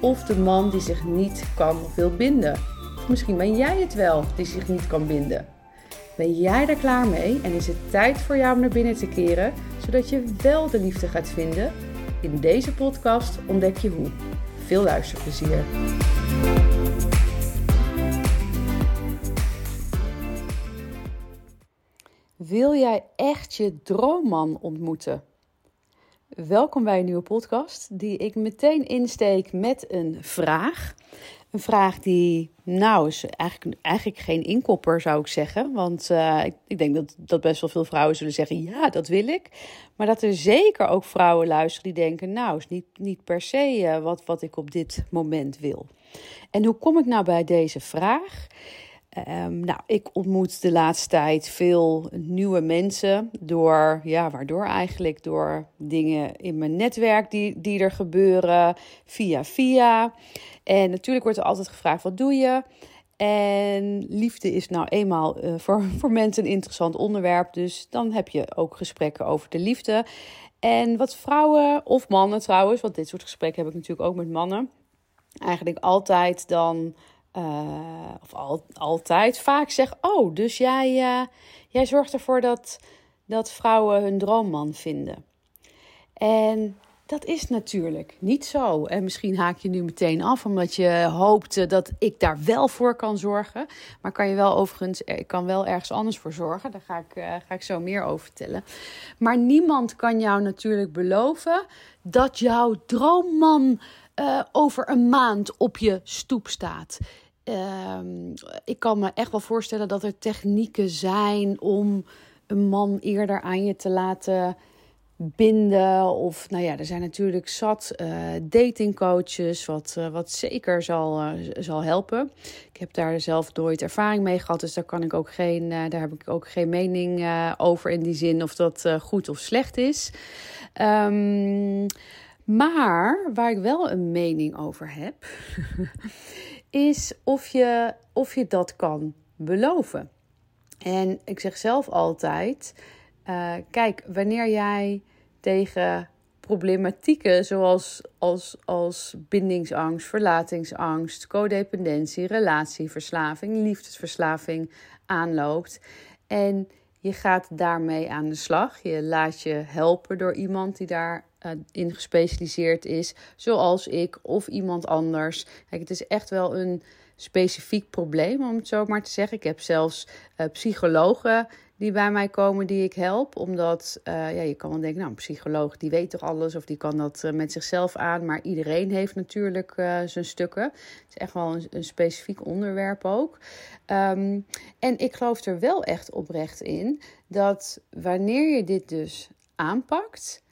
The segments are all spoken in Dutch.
of de man die zich niet kan of wil binden. Misschien ben jij het wel die zich niet kan binden. Ben jij er klaar mee en is het tijd voor jou om naar binnen te keren, zodat je wel de liefde gaat vinden? In deze podcast ontdek je hoe. Veel luisterplezier. Wil jij echt je droomman ontmoeten? Welkom bij een nieuwe podcast die ik meteen insteek met een vraag. Een vraag die, nou, is eigenlijk, eigenlijk geen inkopper zou ik zeggen. Want uh, ik, ik, denk dat, dat best wel veel vrouwen zullen zeggen, ja, dat wil ik. Maar dat er zeker ook vrouwen luisteren die denken, nou, is niet, niet per se uh, wat, wat ik op dit moment wil. En hoe kom ik nou bij deze vraag? Um, nou, ik ontmoet de laatste tijd veel nieuwe mensen door, ja, waardoor eigenlijk door dingen in mijn netwerk die, die er gebeuren, via via. En natuurlijk wordt er altijd gevraagd, wat doe je? En liefde is nou eenmaal uh, voor, voor mensen een interessant onderwerp, dus dan heb je ook gesprekken over de liefde. En wat vrouwen of mannen trouwens, want dit soort gesprekken heb ik natuurlijk ook met mannen, eigenlijk altijd dan uh, of al, altijd vaak zeg: Oh, dus jij, uh, jij zorgt ervoor dat, dat vrouwen hun droomman vinden. En dat is natuurlijk niet zo. En misschien haak je nu meteen af omdat je hoopt dat ik daar wel voor kan zorgen. Maar kan je wel overigens, ik kan wel ergens anders voor zorgen. Daar ga ik, ga ik zo meer over vertellen. Maar niemand kan jou natuurlijk beloven dat jouw droomman over een maand op je stoep staat. Uh, ik kan me echt wel voorstellen dat er technieken zijn om een man eerder aan je te laten binden. Of nou ja, er zijn natuurlijk zat uh, datingcoaches, wat, uh, wat zeker zal, uh, zal helpen. Ik heb daar zelf nooit ervaring mee gehad, dus daar, kan ik ook geen, daar heb ik ook geen mening over in die zin of dat goed of slecht is. Um, maar waar ik wel een mening over heb, is of je, of je dat kan beloven. En ik zeg zelf altijd: uh, kijk, wanneer jij tegen problematieken zoals als, als bindingsangst, verlatingsangst, codependentie, relatieverslaving, liefdesverslaving aanloopt en je gaat daarmee aan de slag. Je laat je helpen door iemand die daar uh, in gespecialiseerd is, zoals ik of iemand anders. Kijk, het is echt wel een specifiek probleem, om het zo maar te zeggen. Ik heb zelfs uh, psychologen die bij mij komen die ik help. Omdat uh, ja, je kan wel denken, nou, een psycholoog die weet toch alles of die kan dat met zichzelf aan. Maar iedereen heeft natuurlijk zijn stukken. Het is echt wel een, een specifiek onderwerp ook. Um, en ik geloof er wel echt oprecht in dat wanneer je dit dus aanpakt,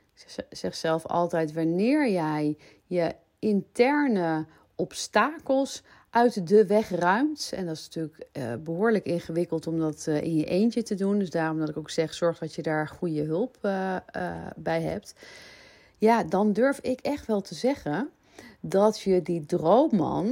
zeg zelf altijd, wanneer jij je interne obstakels uit de weg ruimt. En dat is natuurlijk uh, behoorlijk ingewikkeld om dat uh, in je eentje te doen. Dus daarom dat ik ook zeg, zorg dat je daar goede hulp uh, bij hebt. Ja, dan durf ik echt wel te zeggen dat je die droomman,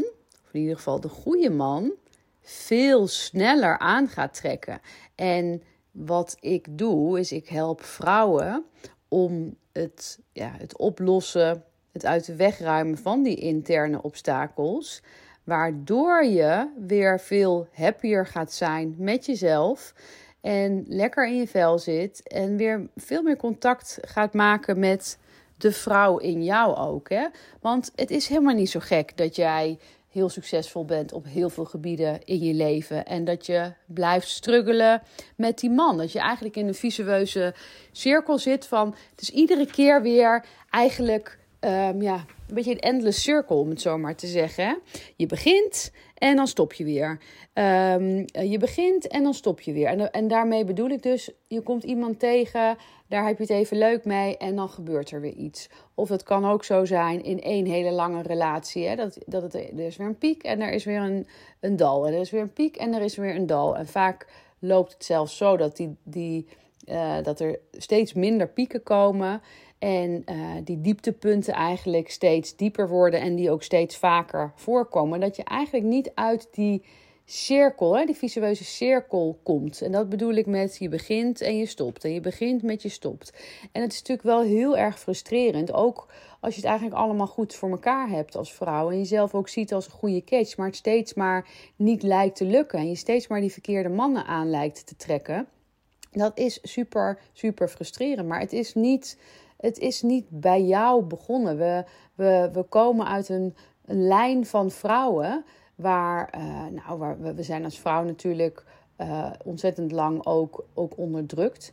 of in ieder geval de goede man, veel sneller aan gaat trekken. En wat ik doe, is ik help vrouwen om het, ja, het oplossen, het uit de weg ruimen van die interne obstakels. Waardoor je weer veel happier gaat zijn met jezelf. En lekker in je vel zit. En weer veel meer contact gaat maken met de vrouw in jou ook. Hè? Want het is helemaal niet zo gek dat jij heel succesvol bent op heel veel gebieden in je leven. En dat je blijft struggelen met die man. Dat je eigenlijk in een visueuze cirkel zit van... Het is iedere keer weer eigenlijk um, ja, een beetje een endless circle, om het zo maar te zeggen. Je begint en dan stop je weer. Ehm, je begint en dan stop je weer. En, en daarmee bedoel ik dus, je komt iemand tegen, daar heb je het even leuk mee en dan gebeurt er weer iets. Of het kan ook zo zijn in één hele lange relatie. Hè, dat, dat het, er is weer een piek en er is weer een, een dal. En er is weer een piek en er is weer een dal. En vaak loopt het zelfs zo dat, die, die, uh, dat er steeds minder pieken komen. En uh, die dieptepunten eigenlijk steeds dieper worden en die ook steeds vaker voorkomen. Dat je eigenlijk niet uit die cirkel, hè, die visueuze cirkel komt. En dat bedoel ik met je begint en je stopt. En je begint met je stopt. En het is natuurlijk wel heel erg frustrerend. Ook als je het eigenlijk allemaal goed voor elkaar hebt als vrouw. En jezelf ook ziet als een goede catch. Maar het steeds maar niet lijkt te lukken. En je steeds maar die verkeerde mannen aan lijkt te trekken. Dat is super, super frustrerend. Maar het is niet, het is niet bij jou begonnen. We, we, we komen uit een, een lijn van vrouwen Waar, uh, nou, waar we, zijn als vrouw natuurlijk uh, ontzettend lang ook, ook onderdrukt.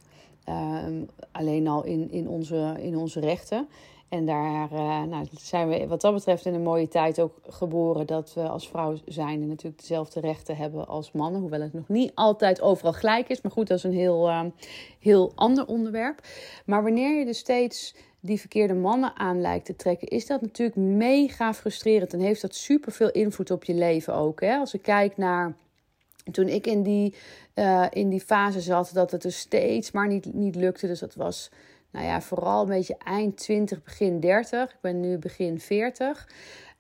Uh, alleen al in, in, onze, in onze rechten. En daar uh, nou, zijn we wat dat betreft in een mooie tijd ook geboren dat we als vrouw zijn en natuurlijk dezelfde rechten hebben als mannen. Hoewel het nog niet altijd overal gelijk is. Maar goed, dat is een heel, heel ander onderwerp. Maar wanneer je dus steeds die verkeerde mannen aan lijkt te trekken, is dat natuurlijk mega frustrerend. En heeft dat super veel invloed op je leven ook. Hè? Als ik kijk naar toen ik in die, uh, in die fase zat, dat het dus steeds maar niet, niet lukte. Dus dat was, nou ja, vooral een beetje eind 20, begin 30. Ik ben nu begin 40.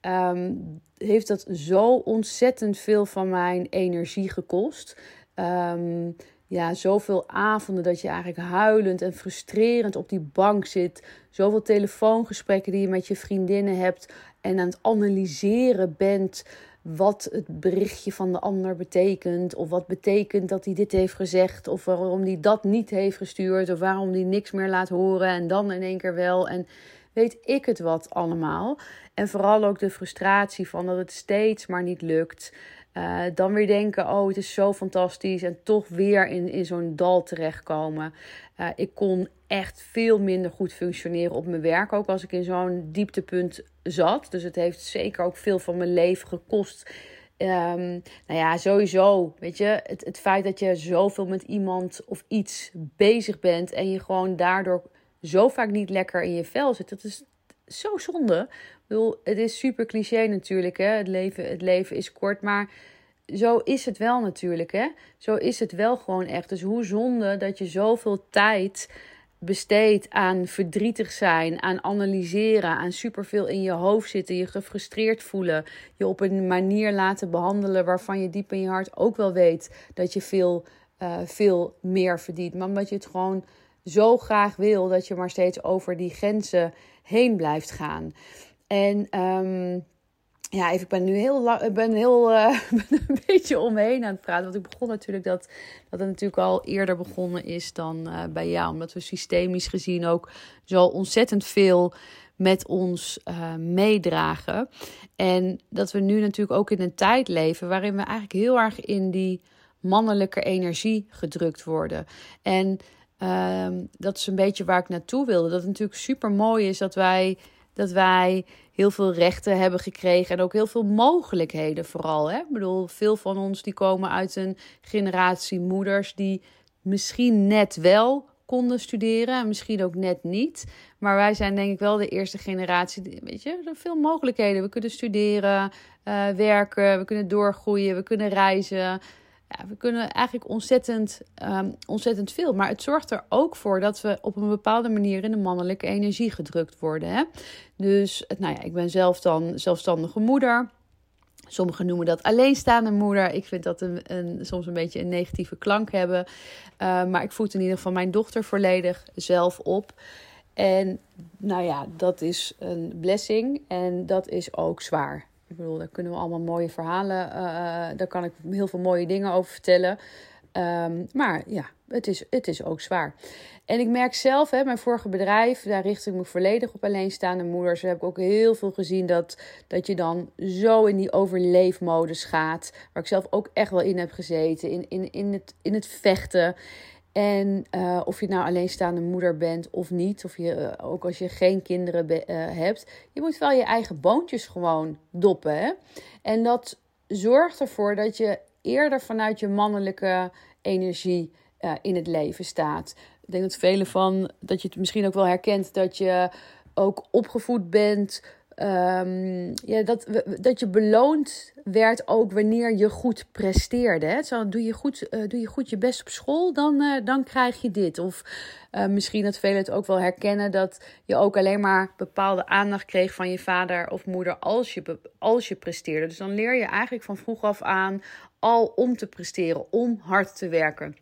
Um, ehm, heeft dat zo ontzettend veel van mijn energie gekost. Um, ja, zoveel avonden dat je eigenlijk huilend en frustrerend op die bank zit. Zoveel telefoongesprekken die je met je vriendinnen hebt en aan het analyseren bent wat het berichtje van de ander betekent. Of wat betekent dat hij dit heeft gezegd. Of waarom hij dat niet heeft gestuurd. Of waarom hij niks meer laat horen en dan in één keer wel. En weet ik het wat allemaal. En vooral ook de frustratie van dat het steeds maar niet lukt. Uh, dan weer denken, oh het is zo fantastisch. En toch weer in, in zo'n dal terechtkomen. Uh, ik kon echt veel minder goed functioneren op mijn werk. Ook als ik in zo'n dieptepunt zat. Dus het heeft zeker ook veel van mijn leven gekost. Um, nou ja, sowieso. Weet je, het, het feit dat je zoveel met iemand of iets bezig bent. En je gewoon daardoor zo vaak niet lekker in je vel zit. Dat is zo zonde. Ik bedoel, het is super cliché natuurlijk. Hè? Het, leven, het leven is kort. Maar zo is het wel natuurlijk. Hè? Zo is het wel gewoon echt. Dus hoe zonde dat je zoveel tijd besteedt aan verdrietig zijn, aan analyseren, aan superveel in je hoofd zitten, je gefrustreerd voelen, je op een manier laten behandelen waarvan je diep in je hart ook wel weet dat je veel, uh, veel meer verdient. Maar omdat je het gewoon zo graag wil dat je maar steeds over die grenzen heen blijft gaan. En um, ja, even, ik ben nu heel, lang, ben heel uh, een beetje omheen aan het praten. Want ik begon natuurlijk dat, dat het natuurlijk al eerder begonnen is dan uh, bij jou. Omdat we systemisch gezien ook zo ontzettend veel met ons uh, meedragen. En dat we nu natuurlijk ook in een tijd leven waarin we eigenlijk heel erg in die mannelijke energie gedrukt worden. En ehm, dat is een beetje waar ik naartoe wilde. Dat het natuurlijk super mooi is dat wij, dat wij heel veel rechten hebben gekregen en ook heel veel mogelijkheden vooral. Hè? Ik bedoel, veel van ons die komen uit een generatie moeders die misschien net wel konden studeren en misschien ook net niet. Maar wij zijn denk ik wel de eerste generatie, weet je, veel mogelijkheden. We kunnen studeren, uh, werken, we kunnen doorgroeien, we kunnen reizen ja, we kunnen eigenlijk ontzettend, um, ontzettend veel. Maar het zorgt er ook voor dat we op een bepaalde manier in de mannelijke energie gedrukt worden. Hè? Dus nou ja, ik ben zelf dan zelfstandige moeder. Sommigen noemen dat alleenstaande moeder. Ik vind dat een, een, soms een beetje een negatieve klank hebben. Uh, maar ik voed in ieder geval mijn dochter volledig zelf op. En nou ja, dat is een blessing en dat is ook zwaar. Ik bedoel, daar kunnen we allemaal mooie verhalen, uh, daar kan ik heel veel mooie dingen over vertellen. Um, maar ja, het is, het is ook zwaar. En ik merk zelf, hè, mijn vorige bedrijf, daar richt ik me volledig op alleenstaande moeders. Daar heb ik ook heel veel gezien dat, dat je dan zo in die overleefmodus gaat. Waar ik zelf ook echt wel in heb gezeten, in, in, in, het, in het vechten. En uh, of je nou alleenstaande moeder bent of niet, of je, uh, ook als je geen kinderen be, uh, hebt, je moet wel je eigen boontjes gewoon doppen. Hè? En dat zorgt ervoor dat je eerder vanuit je mannelijke energie in het leven staat. Ik denk dat velen van, dat je het misschien ook wel herkent, dat je ook opgevoed bent Um, ja, dat, dat je beloond werd ook wanneer je goed presteerde. Hè? Zo, doe, je goed, uh, doe je goed je best op school, dan, uh, dan krijg je dit. Of uh, misschien dat velen het ook wel herkennen dat je ook alleen maar bepaalde aandacht kreeg van je vader of moeder als je, als je presteerde. Dus dan leer je eigenlijk van vroeg af aan al om te presteren, om hard te werken.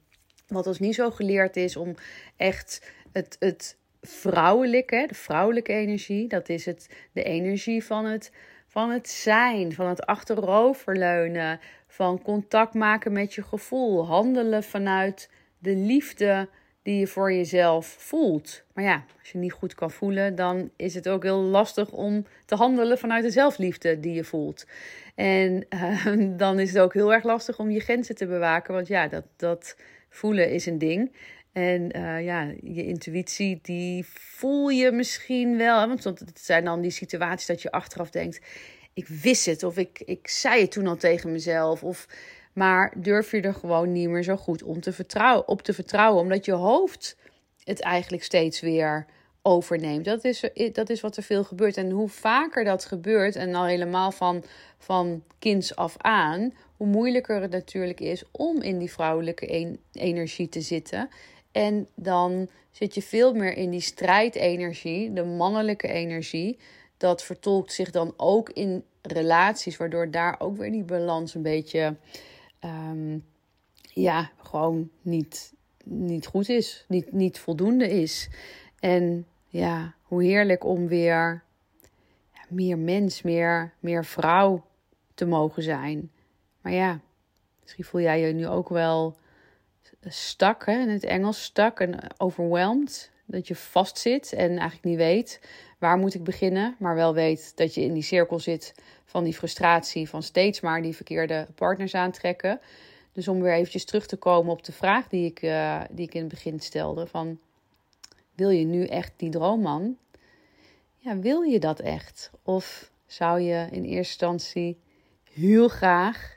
Wat ons niet zo geleerd is om echt het, het vrouwelijke, de vrouwelijke energie. Dat is het, de energie van het, van het zijn, van het achteroverleunen, van contact maken met je gevoel, handelen vanuit de liefde die je voor jezelf voelt. Maar ja, als je niet goed kan voelen, dan is het ook heel lastig om te handelen vanuit de zelfliefde die je voelt. En uh, dan is het ook heel erg lastig om je grenzen te bewaken, want ja, dat, dat voelen is een ding. En uh, ja, je intuïtie, die voel je misschien wel. Want het zijn dan die situaties dat je achteraf denkt: ik wist het, of ik, ik zei het toen al tegen mezelf. Of, maar durf je er gewoon niet meer zo goed om te vertrouwen, op te vertrouwen, omdat je hoofd het eigenlijk steeds weer overneemt. Dat is, dat is wat er veel gebeurt. En hoe vaker dat gebeurt, en al helemaal van, van kinds af aan, hoe moeilijker het natuurlijk is om in die vrouwelijke energie te zitten. En dan zit je veel meer in die strijdenergie, de mannelijke energie. Dat vertolkt zich dan ook in relaties, waardoor daar ook weer die balans een beetje, um, ja, gewoon niet, niet goed is, niet, niet voldoende is. En ja, hoe heerlijk om weer ja, meer mens, meer, meer vrouw te mogen zijn. Maar ja, misschien voel jij je nu ook wel stak, hè, in het Engels stak en overwhelmed. Dat je vastzit en eigenlijk niet weet waar moet ik beginnen, maar wel weet dat je in die cirkel zit van die frustratie van steeds maar die verkeerde partners aantrekken. Dus om weer eventjes terug te komen op de vraag die ik, uh, die ik in het begin stelde: van wil je nu echt die droomman? Ja, wil je dat echt? Of zou je in eerste instantie heel graag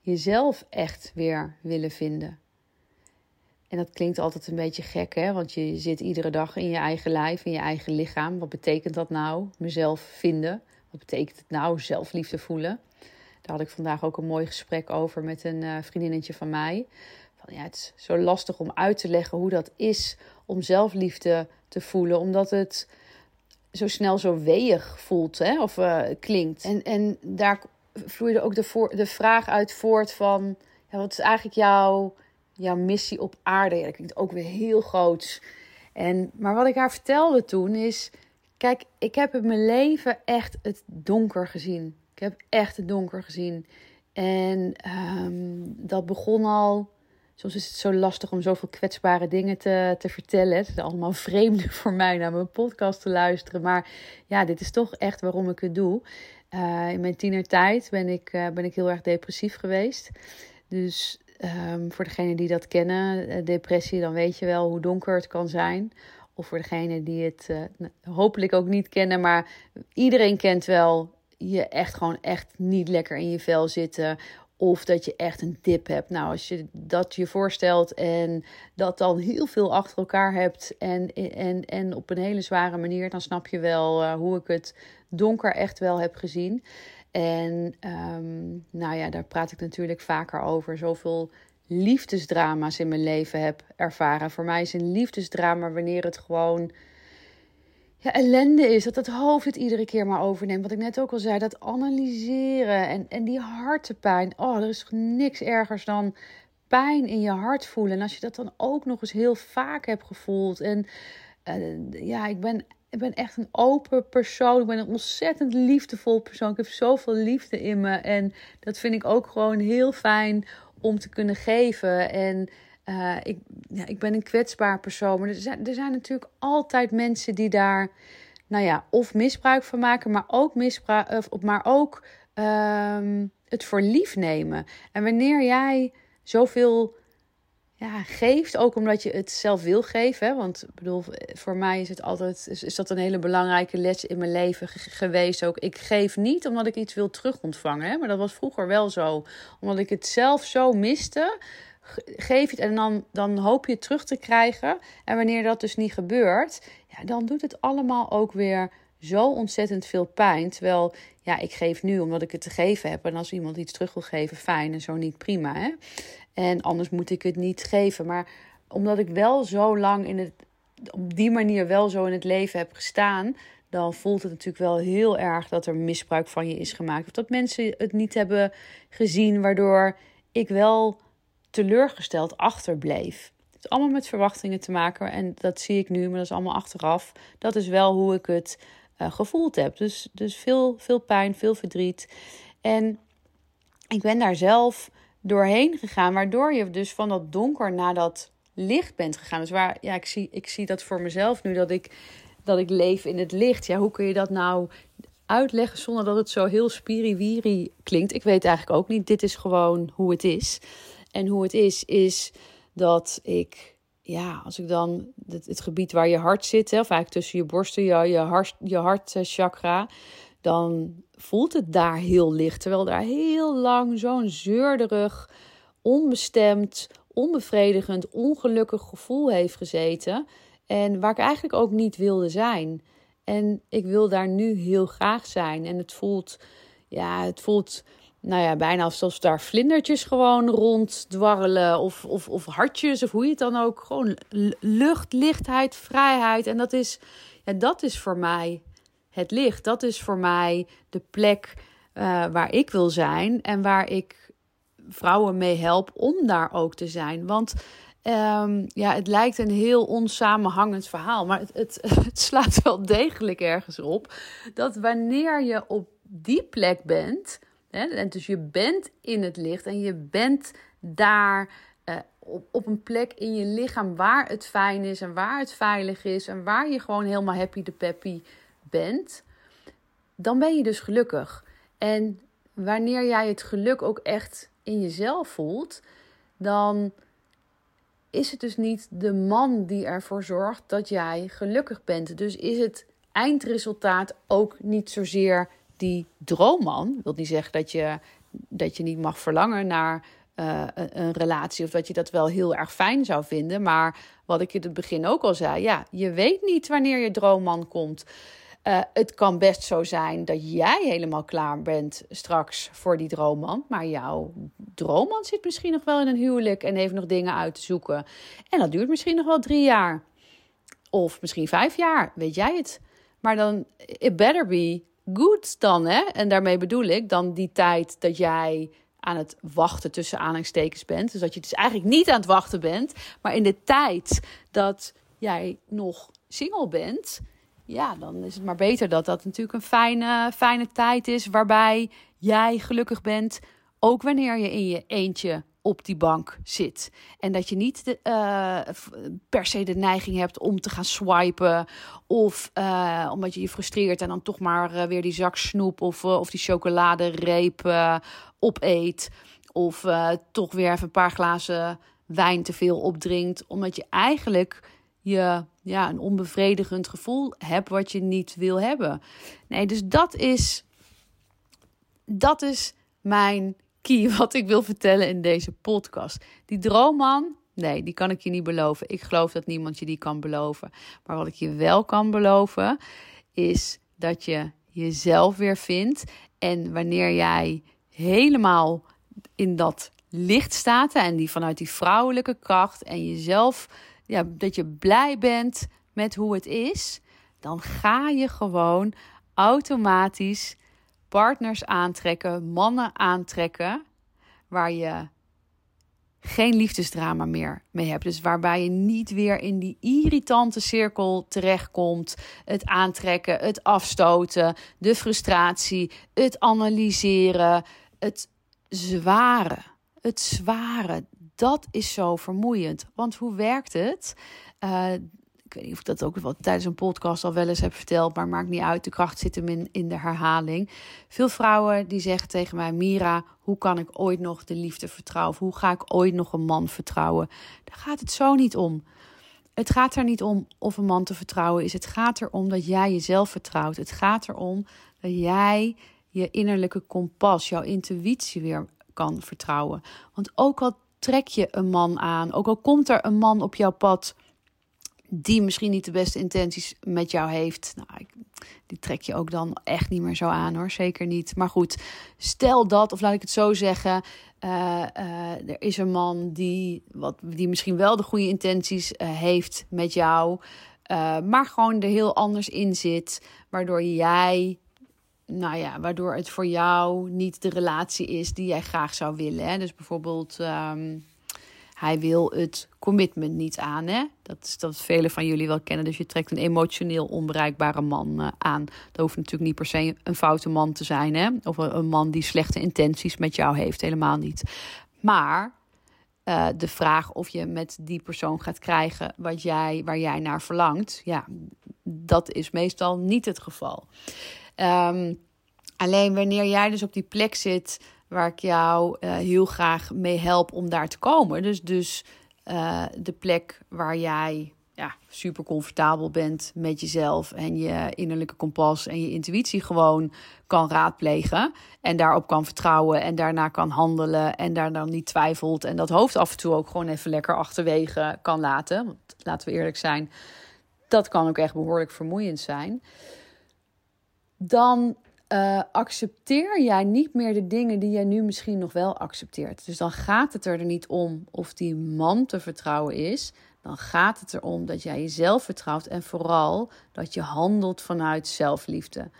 jezelf echt weer willen vinden? En dat klinkt altijd een beetje gek, hè? Want je zit iedere dag in je eigen lijf, in je eigen lichaam. Wat betekent dat nou? Mezelf vinden. Wat betekent het nou? Zelfliefde voelen. Daar had ik vandaag ook een mooi gesprek over met een uh, vriendinnetje van mij. Van, ja, het is zo lastig om uit te leggen hoe dat is om zelfliefde te voelen. Omdat het zo snel zo weeg voelt hè? of uh, klinkt. En, en daar vloeide ook de, de vraag uit voort van... Ja, wat is eigenlijk jouw jouw missie op aarde. Ja, dat klinkt ook weer heel groot. En, maar wat ik haar vertelde toen is: kijk, ik heb in mijn leven echt het donker gezien. Ik heb echt het donker gezien. En um, dat begon al. Soms is het zo lastig om zoveel kwetsbare dingen te, te vertellen. Het is allemaal vreemd voor mij naar mijn podcast te luisteren. Maar ja, dit is toch echt waarom ik het doe. Uh, in mijn tienertijd ben ik, uh, ben ik heel erg depressief geweest. Dus Um, voor degenen die dat kennen, eh, depressie, dan weet je wel hoe donker het kan zijn. Of voor degenen die het uh, hopelijk ook niet kennen, maar iedereen kent wel je echt gewoon echt niet lekker in je vel zitten. Of dat je echt een dip hebt. Nou, als je dat je voorstelt en dat dan heel veel achter elkaar hebt en, en, en op een hele zware manier, dan snap je wel uh, hoe ik het donker echt wel heb gezien. En um, nou ja, daar praat ik natuurlijk vaker over. Zoveel liefdesdrama's in mijn leven heb ervaren. Voor mij is een liefdesdrama wanneer het gewoon ja, ellende is. Dat het hoofd het iedere keer maar overneemt. Wat ik net ook al zei, dat analyseren en, en die hartepijn. Oh, er is niks ergers dan pijn in je hart voelen. En als je dat dan ook nog eens heel vaak hebt gevoeld. En uh, ja, ik ben ik ben echt een open persoon. Ik ben een ontzettend liefdevol persoon. Ik heb zoveel liefde in me. En dat vind ik ook gewoon heel fijn om te kunnen geven. En uh, ik, ja, ik ben een kwetsbaar persoon. Maar er zijn, er zijn natuurlijk altijd mensen die daar, nou ja, of misbruik van maken, maar ook misbruik, of, maar ook um, het voor lief nemen. En wanneer jij zoveel ja, geeft. Ook omdat je het zelf wil geven. Hè? Want bedoel, voor mij is het altijd is, dat een hele belangrijke les in mijn leven geweest. Ook ik geef niet omdat ik iets wil terug ontvangen. Hè? Maar dat was vroeger wel zo. Omdat ik het zelf zo miste. Geef het en dan, dan hoop je het terug te krijgen. En wanneer dat dus niet gebeurt, ja, dan doet het allemaal ook weer zo ontzettend veel pijn. Terwijl, ja, ik geef nu omdat ik het te geven heb. En als iemand iets terug wil geven, fijn en zo niet, prima. Hè? En anders moet ik het niet geven. Maar omdat ik wel zo lang in het, op die manier wel zo in het leven heb gestaan, dan voelt het natuurlijk wel heel erg dat er misbruik van je is gemaakt. Of dat mensen het niet hebben gezien, waardoor ik wel teleurgesteld achterbleef. Het is allemaal met verwachtingen te maken en dat zie ik nu, maar dat is allemaal achteraf. Dat is wel hoe ik het uh, gevoeld heb. Dus, dus veel, veel pijn, veel verdriet. En ik ben daar zelf doorheen gegaan, waardoor je dus van dat donker naar dat licht bent gegaan. Dus waar, ja, ik zie, ik zie dat voor mezelf nu, dat ik, dat ik leef in het licht. Ja, hoe kun je dat nou uitleggen zonder dat het zo heel spiriwiri klinkt? Ik weet eigenlijk ook niet. Dit is gewoon hoe het is. En hoe het is, is dat ik, ja, als ik dan het, het gebied waar je hart zit, of eigenlijk tussen je borsten, je, je, hart, je hartchakra, dan voelt het daar heel licht. Terwijl daar heel lang zo'n zeurderig, onbestemd, onbevredigend, ongelukkig gevoel heeft gezeten. En waar ik eigenlijk ook niet wilde zijn. En ik wil daar nu heel graag zijn. En het voelt, ja, het voelt, nou ja, bijna alsof daar vlindertjes gewoon ronddwarrelen. Of, of, of hartjes, of hoe je het dan ook. Gewoon lucht, lichtheid, vrijheid. En dat is, ja, dat is voor mij het licht. Dat is voor mij de plek uh, waar ik wil zijn en waar ik vrouwen mee help om daar ook te zijn. Want um, ja, het lijkt een heel onsamenhangend verhaal, maar het, het, slaat wel degelijk ergens op dat wanneer je op die plek bent, hè, en dus je bent in het licht en je bent daar. Uh, op, op een plek in je lichaam waar het fijn is en waar het veilig is en waar je gewoon helemaal happy de peppy bent, dan ben je dus gelukkig. En wanneer jij het geluk ook echt in jezelf voelt, dan is het dus niet de man die ervoor zorgt dat jij gelukkig bent. Dus is het eindresultaat ook niet zozeer die droomman. Dat wil niet zeggen dat je, dat je niet mag verlangen naar uh, een, relatie of dat je dat wel heel erg fijn zou vinden. Maar wat ik in het begin ook al zei, ja, je weet niet wanneer je droomman komt. Uh, het kan best zo zijn dat jij helemaal klaar bent straks voor die droomman. Maar jouw droomman zit misschien nog wel in een huwelijk en heeft nog dingen uit te zoeken. En dat duurt misschien nog wel drie jaar. Of misschien vijf jaar, weet jij het. Maar dan, it better be good dan, hè. En daarmee bedoel ik dan die tijd dat jij aan het wachten tussen aanhalingstekens bent. Dus dat je dus eigenlijk niet aan het wachten bent. Maar in de tijd dat jij nog single bent ja, dan is het maar beter dat dat natuurlijk een fijne, fijne tijd is waarbij jij gelukkig bent, ook wanneer je in je eentje op die bank zit. En dat je niet de, uh, per se de neiging hebt om te gaan swipen. Of uh, omdat je je frustreert en dan toch maar uh, weer die zak snoep of, of die chocoladereep opeet. Of toch weer even een paar glazen wijn te veel opdrinkt. Omdat je eigenlijk je ja, een onbevredigend gevoel hebt wat je niet wil hebben. Nee, dus dat is, dat is mijn key wat ik wil vertellen in deze podcast. Die droomman, nee, die kan ik je niet beloven. Ik geloof dat niemand je die kan beloven. Maar wat ik je wel kan beloven, is dat je jezelf weer vindt. En wanneer jij helemaal in dat licht staat en die vanuit die vrouwelijke kracht en jezelf ja, dat je blij bent met hoe het is, dan ga je gewoon automatisch partners aantrekken, mannen aantrekken, waar je geen liefdesdrama meer mee hebt. Dus waarbij je niet weer in die irritante cirkel terechtkomt. Het aantrekken, het afstoten, de frustratie, het analyseren, het zware. Het zware, dat is zo vermoeiend. Want hoe werkt het? Uh, ik weet niet of ik dat ook wel tijdens een podcast al wel eens heb verteld, maar maakt niet uit. De kracht zit hem in, in de herhaling. Veel vrouwen die zeggen tegen mij: Mira, hoe kan ik ooit nog de liefde vertrouwen? hoe ga ik ooit nog een man vertrouwen? Daar gaat het zo niet om. Het gaat er niet om of een man te vertrouwen is. Het gaat erom dat jij jezelf vertrouwt. Het gaat erom dat jij je innerlijke kompas, jouw intuïtie weer kan vertrouwen. Want ook al trek je een man aan, ook al komt er een man op jouw pad die misschien niet de beste intenties met jou heeft. Nou, die trek je ook dan echt niet meer zo aan hoor. Zeker niet. Maar goed, stel dat, of laat ik het zo zeggen. Uh, uh, er is een man die, wat, die misschien wel de goede intenties uh, heeft met jou. maar gewoon er heel anders in zit. Waardoor jij nou ja, waardoor het voor jou niet de relatie is die jij graag zou willen. Hè? Dus bijvoorbeeld, um, hij wil het commitment niet aan. Hè? Dat is dat velen van jullie wel kennen. Dus je trekt een emotioneel onbereikbare man uh, aan. Dat hoeft natuurlijk niet per se een foute man te zijn. Hè? Of een man die slechte intenties met jou heeft. Helemaal niet. Maar uh, de vraag of je met die persoon gaat krijgen wat jij, waar jij naar verlangt. Ja, dat is meestal niet het geval. Um, alleen wanneer jij dus op die plek zit waar ik jou uh, heel graag mee help om daar te komen. Dus, dus uh, de plek waar jij ja, super comfortabel bent met jezelf en je innerlijke kompas en je intuïtie gewoon kan raadplegen. En daarop kan vertrouwen en daarna kan handelen en daar dan niet twijfelt. En dat hoofd af en toe ook gewoon even lekker achterwege kan laten. Want laten we eerlijk zijn, dat kan ook echt behoorlijk vermoeiend zijn dan uh, accepteer jij niet meer de dingen die jij nu misschien nog wel accepteert. Dus dan gaat het er niet om of die man te vertrouwen is. Dan gaat het erom dat jij jezelf vertrouwt en vooral dat je handelt vanuit zelfliefde.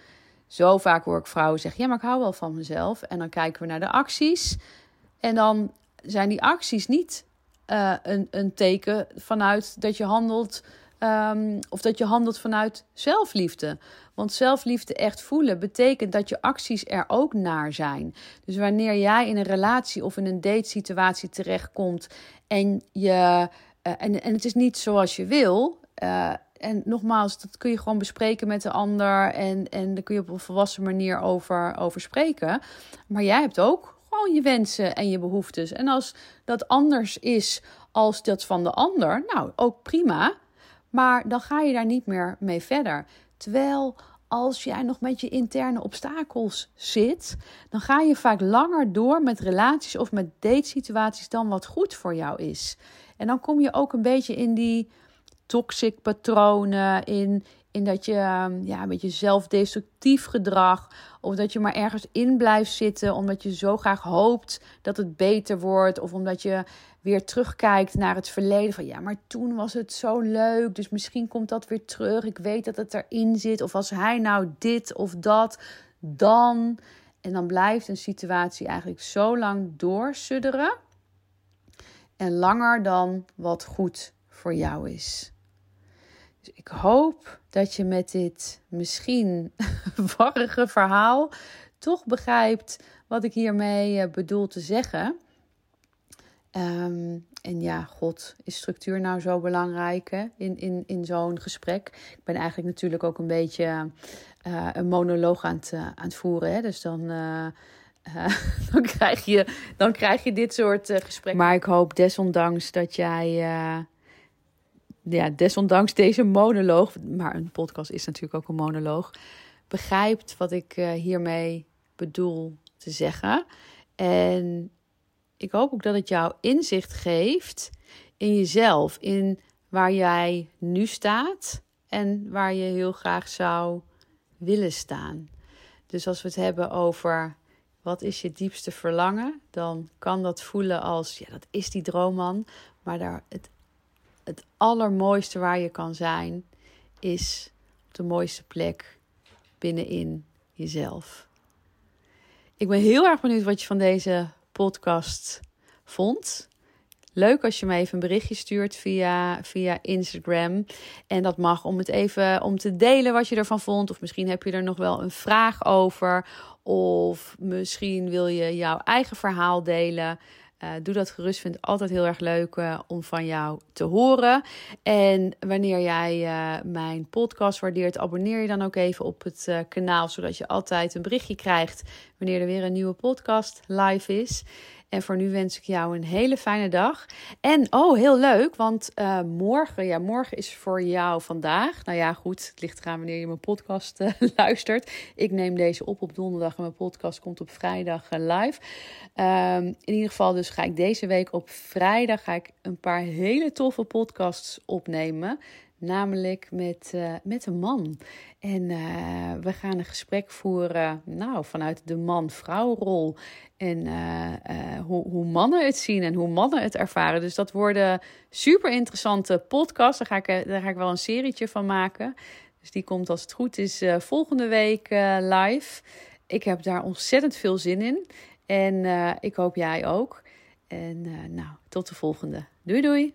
Zo vaak hoor ik vrouwen zeggen: Ja, maar ik hou wel van mezelf. En dan kijken we naar de acties. En dan zijn die acties niet uh, een, een teken vanuit dat je handelt Um, of dat je handelt vanuit zelfliefde. Want zelfliefde echt voelen betekent dat je acties er ook naar zijn. Dus wanneer jij in een relatie of in een datesituatie terechtkomt en, je, uh, en, en het is niet zoals je wil. Uh, en nogmaals, dat kun je gewoon bespreken met de ander. En, en daar kun je op een volwassen manier over, over spreken. Maar jij hebt ook gewoon je wensen en je behoeftes. En als dat anders is als dat van de ander, nou ook prima. Maar dan ga je daar niet meer mee verder. Terwijl als jij nog met je interne obstakels zit, dan ga je vaak langer door met relaties of met datesituaties dan wat goed voor jou is. En dan kom je ook een beetje in die toxic patronen, in, in dat je ehm, ja, een beetje zelfdestructief gedrag. Of dat je maar ergens in blijft zitten omdat je zo graag hoopt dat het beter wordt. Of omdat je weer terugkijkt naar het verleden. Van ja, maar toen was het zo leuk. Dus misschien komt dat weer terug. Ik weet dat het erin zit. Of als hij nou dit of dat, dan. En dan blijft een situatie eigenlijk zo lang doorsudderen. En langer dan wat goed voor jou is. Dus ik hoop dat je met dit misschien warrige verhaal toch begrijpt wat ik hiermee eh, bedoel te zeggen. Um, en ja, God, is structuur nou zo belangrijk hè? in, in, in zo'n gesprek? Ik ben eigenlijk natuurlijk ook een beetje uh, een monoloog aan het, uh, aan het voeren. Hè? Dus dan, uh, dan, krijg je, dan krijg je dit soort gesprekken. Maar ik hoop desondanks dat jij ja, desondanks deze monoloog, maar een podcast is natuurlijk ook een monoloog, begrijpt wat ik hiermee bedoel te zeggen. En ik hoop ook dat het jou inzicht geeft in jezelf, in waar jij nu staat en waar je heel graag zou willen staan. Dus als we het hebben over wat is je diepste verlangen, dan kan dat voelen als ja, dat is die droomman, maar daar het het allermooiste waar je kan zijn, is op de mooiste plek binnenin jezelf. Ik ben heel erg benieuwd wat je van deze podcast vond. Leuk als je me even een berichtje stuurt via, via Instagram. En dat mag om het even om te delen wat je ervan vond. Of misschien heb je er nog wel een vraag over. Of misschien wil je jouw eigen verhaal delen. Doe dat gerust. Vind het altijd heel erg leuk om van jou te horen. En wanneer jij mijn podcast waardeert, abonneer je dan ook even op het kanaal. Zodat je altijd een berichtje krijgt wanneer er weer een nieuwe podcast live is. En voor nu wens ik jou een hele fijne dag. En oh, heel leuk, want uh, morgen, ja, morgen is voor jou vandaag. Nou ja, goed, het ligt eraan wanneer je mijn podcast uh, luistert. Ik neem deze op op donderdag en mijn podcast komt op vrijdag uh, live. Um, in ieder geval, dus ga ik deze week op vrijdag ga ik een paar hele toffe podcasts opnemen. Namelijk met, uh, met een man. En uh, we gaan een gesprek voeren, nou, vanuit de man-vrouw-rol. En uh, hoe, hoe mannen het zien en hoe mannen het ervaren. Dus dat worden super interessante podcasts. Daar ga ik, daar ga ik wel een serietje van maken. Dus die komt als het goed is volgende week live. Ik heb daar ontzettend veel zin in. En ik hoop jij ook. En nou, tot de volgende. Doei doei!